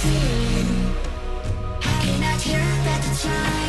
see. I cannot hear that the time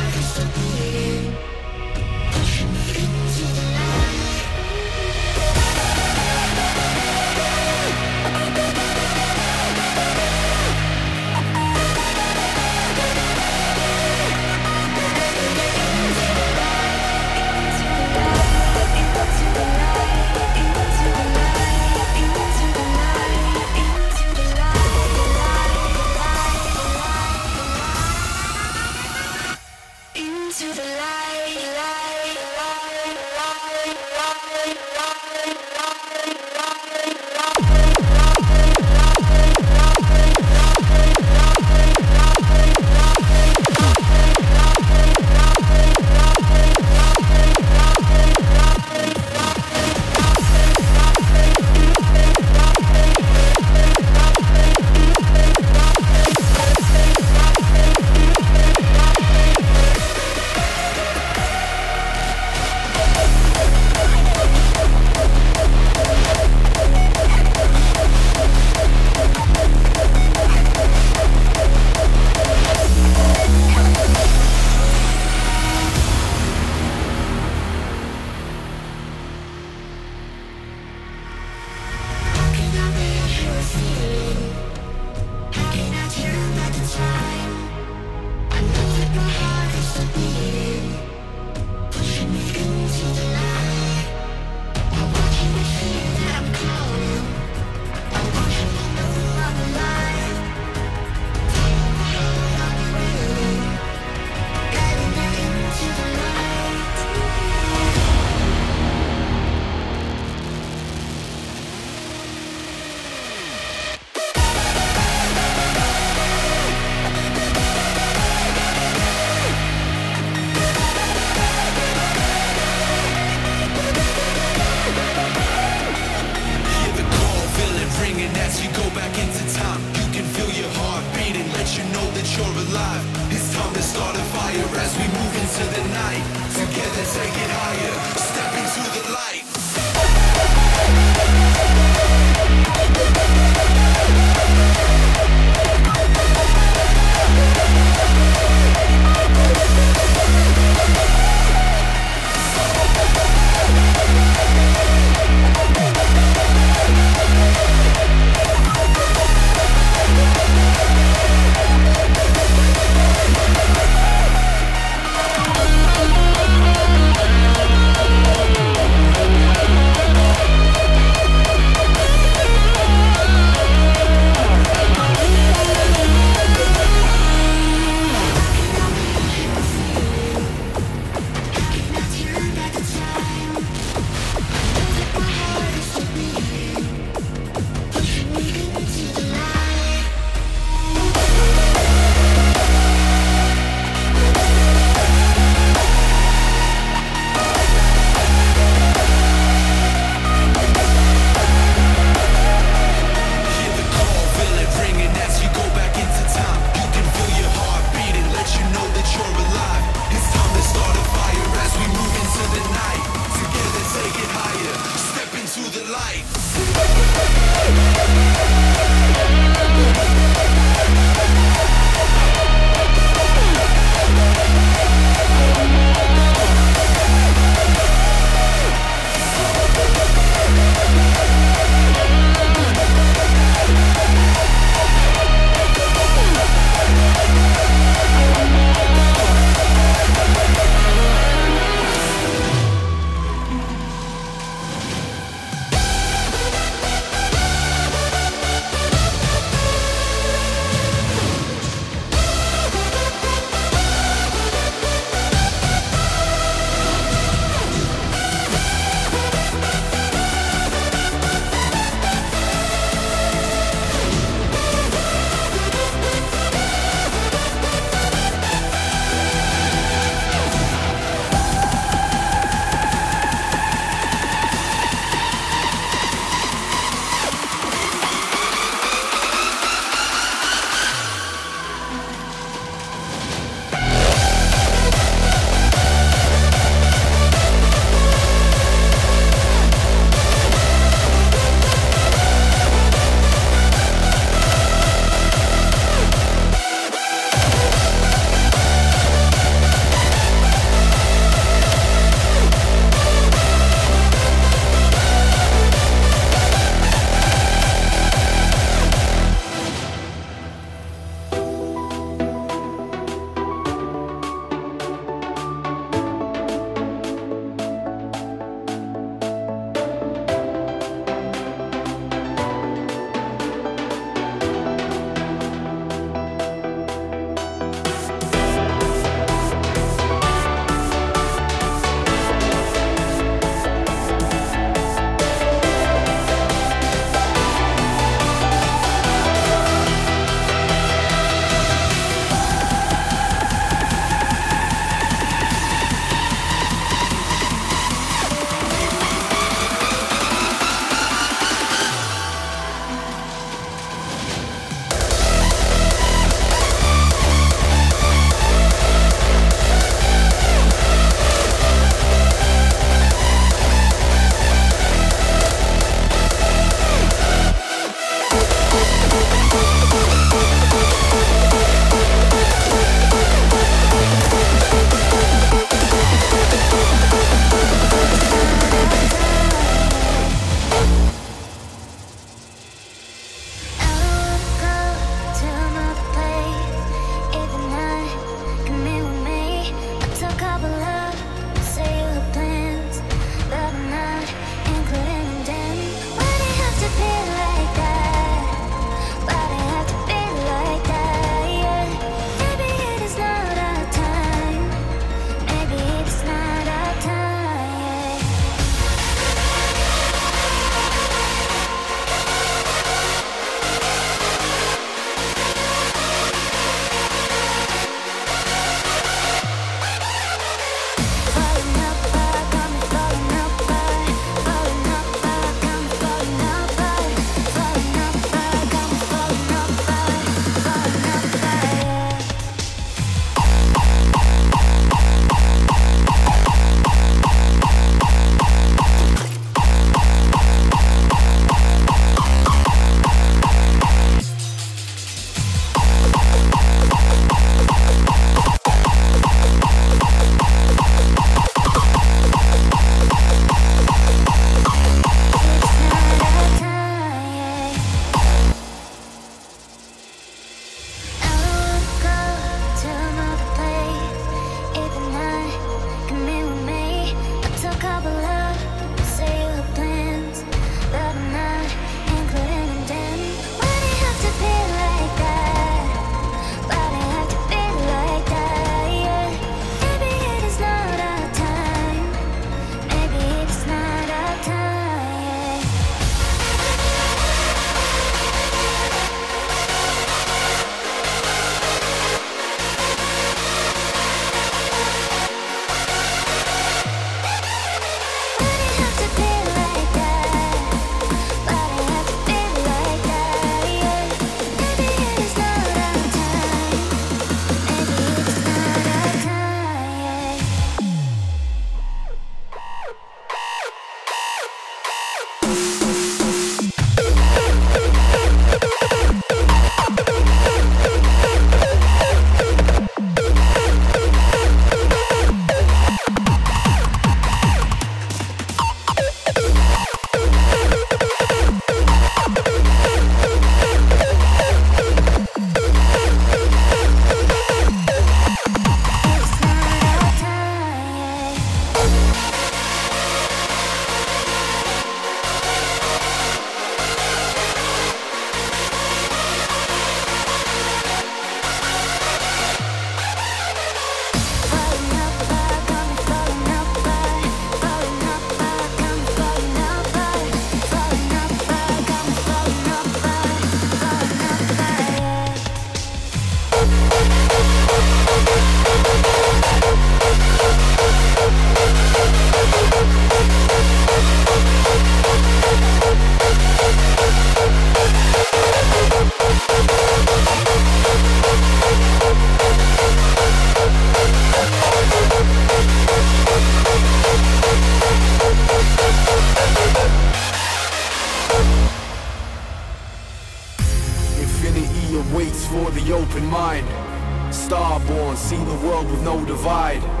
and see the world with no divide.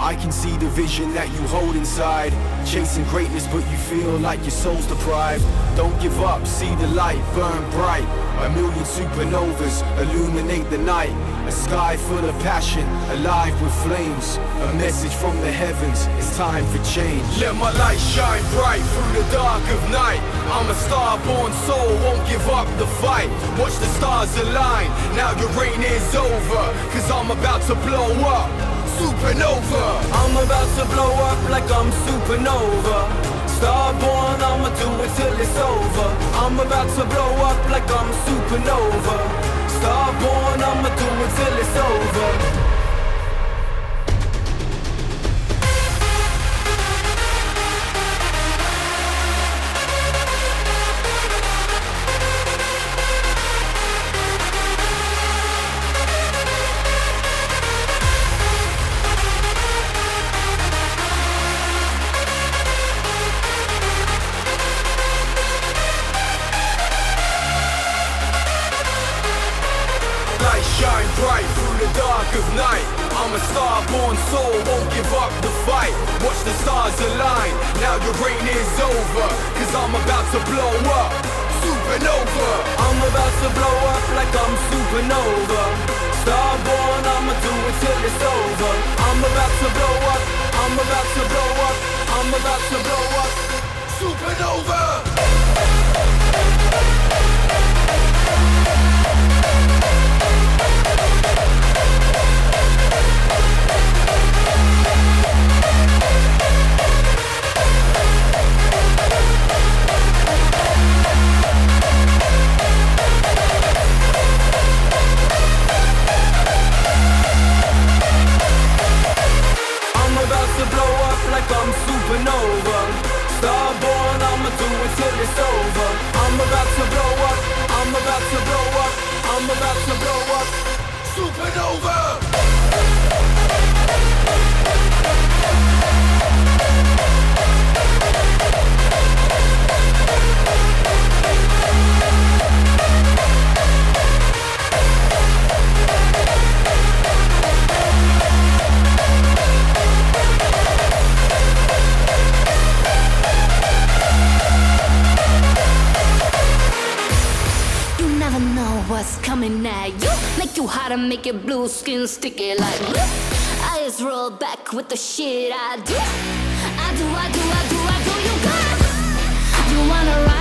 I can see the vision that you hold inside. Chasing greatness, but you feel like your soul's deprived. Don't give up, see the light burn bright. A million supernovas illuminate the night. A sky full of passion, alive with flames. A message from the heavens, it's time for change. Let my light shine bright through the dark of night. I'm a star-born soul, won't give up the fight. Watch the stars align, now your reign is over. Cause I'm about to blow up supernova. I'm about to blow up like I'm supernova. Starborn, I'ma do it till it's over. I'm about to blow up like I'm supernova. Starborn, I'ma do it till it's over. Skin sticky like Eyes roll back with the shit I do. I do, I do, I do, I do. You got You wanna ride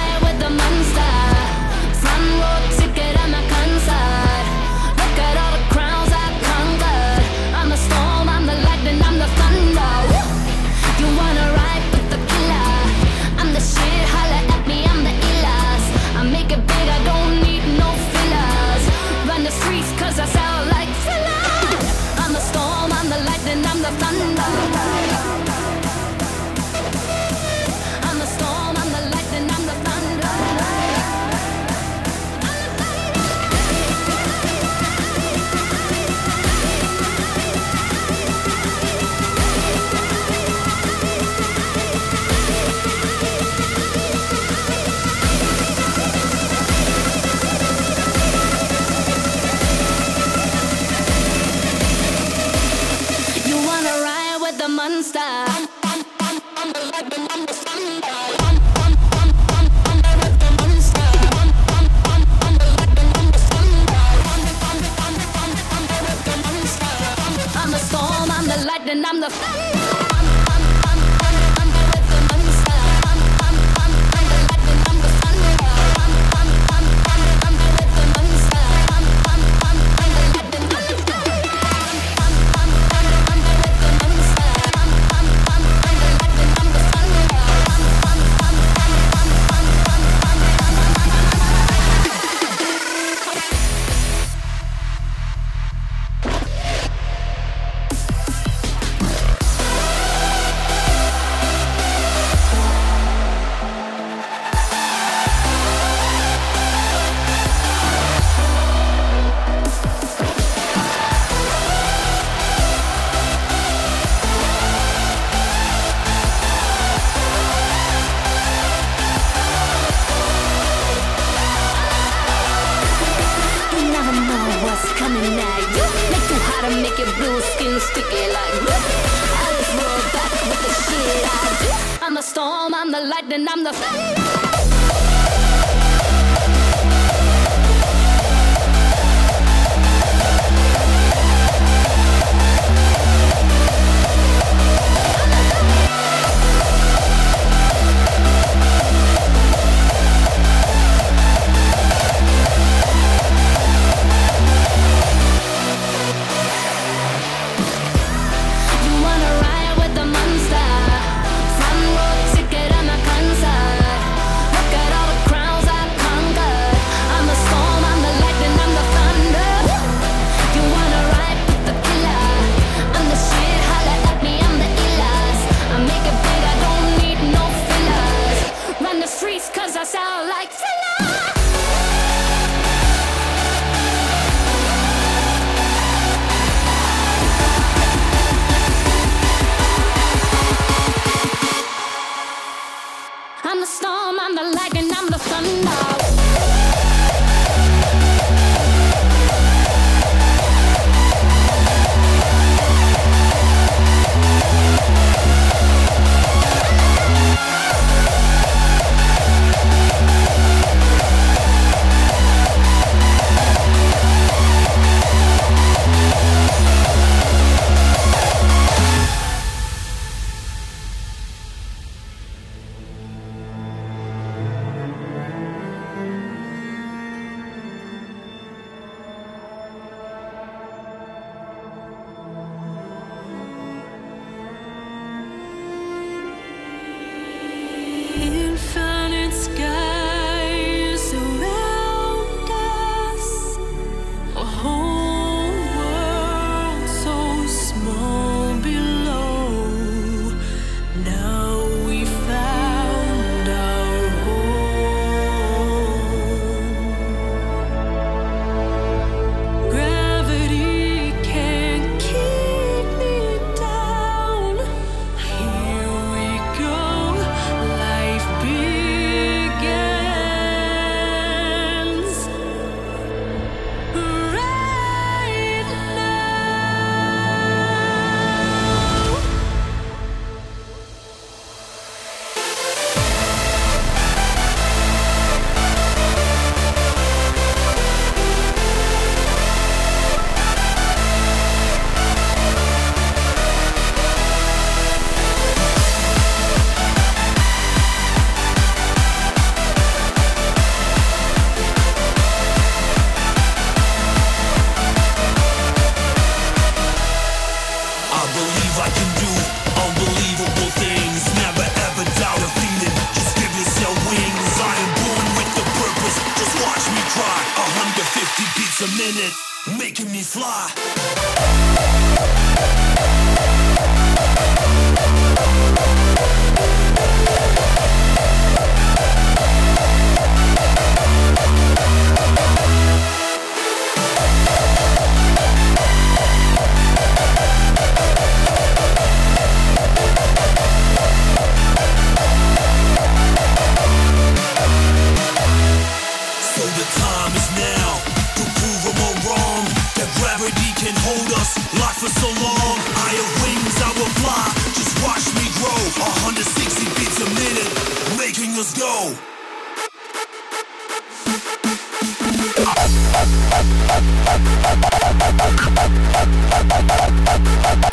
Bye-bye.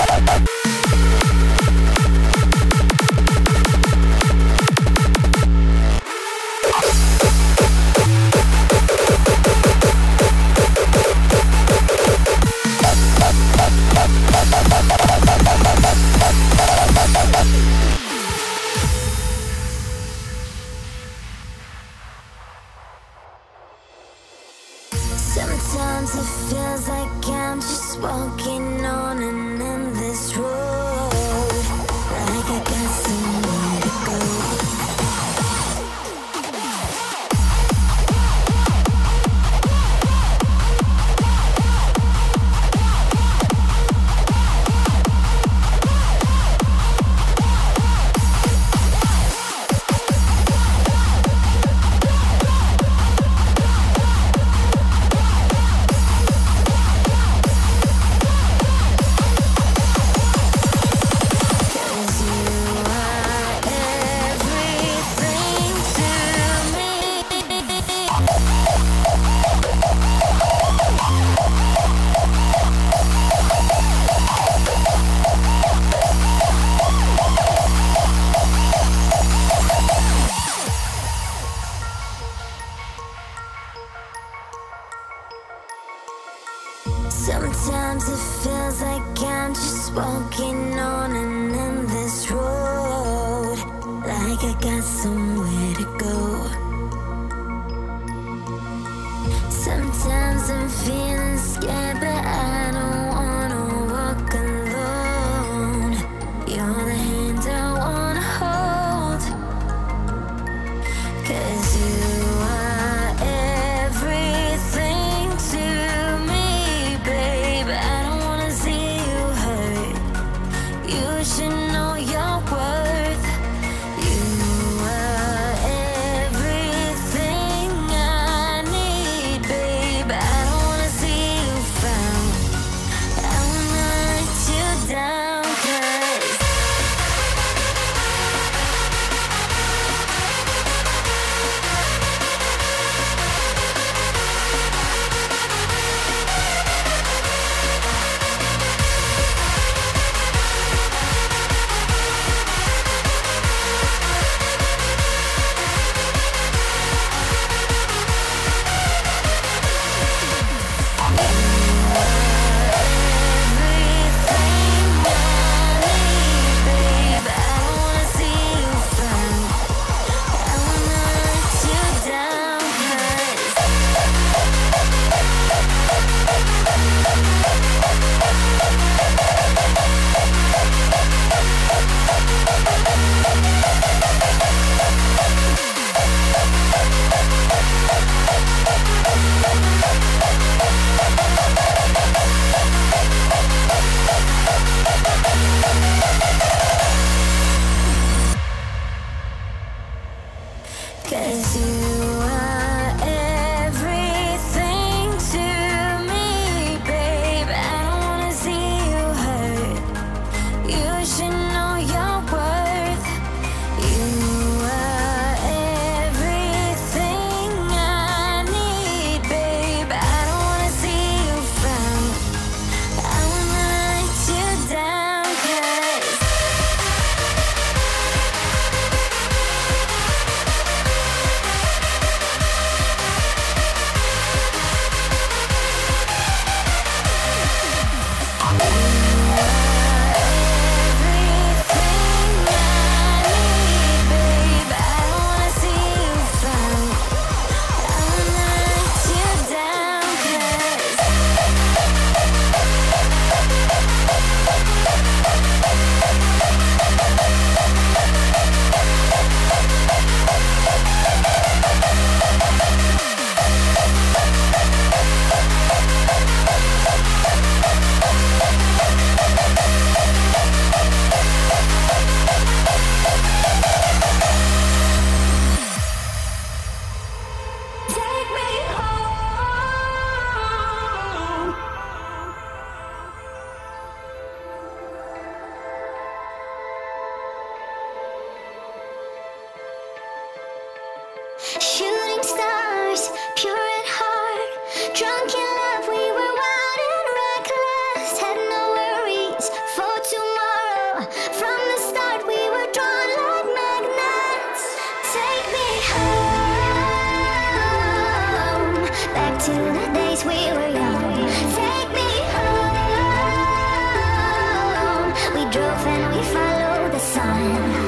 drove and we followed the sun.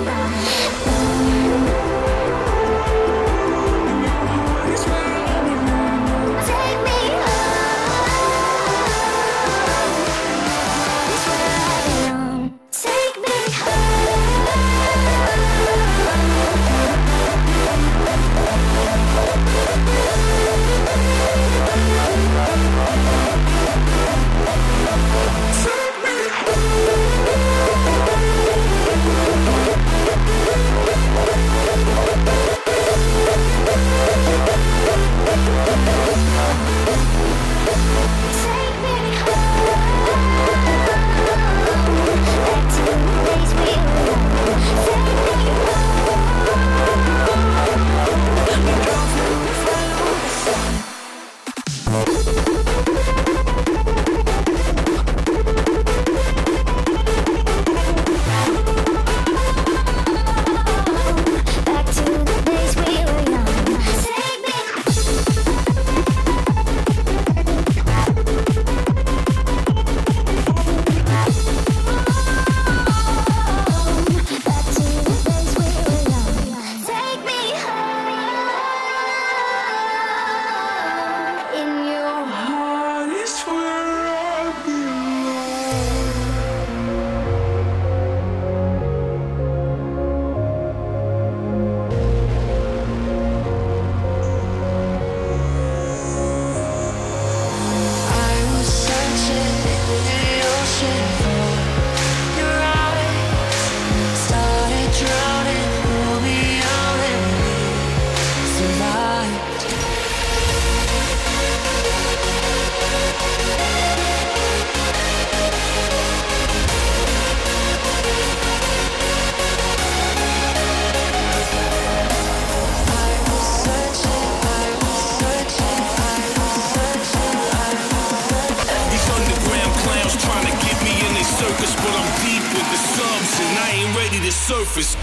surface.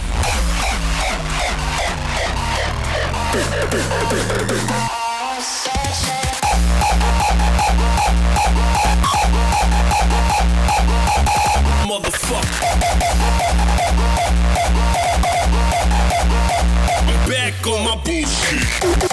Motherfucker. Back on my bullshit.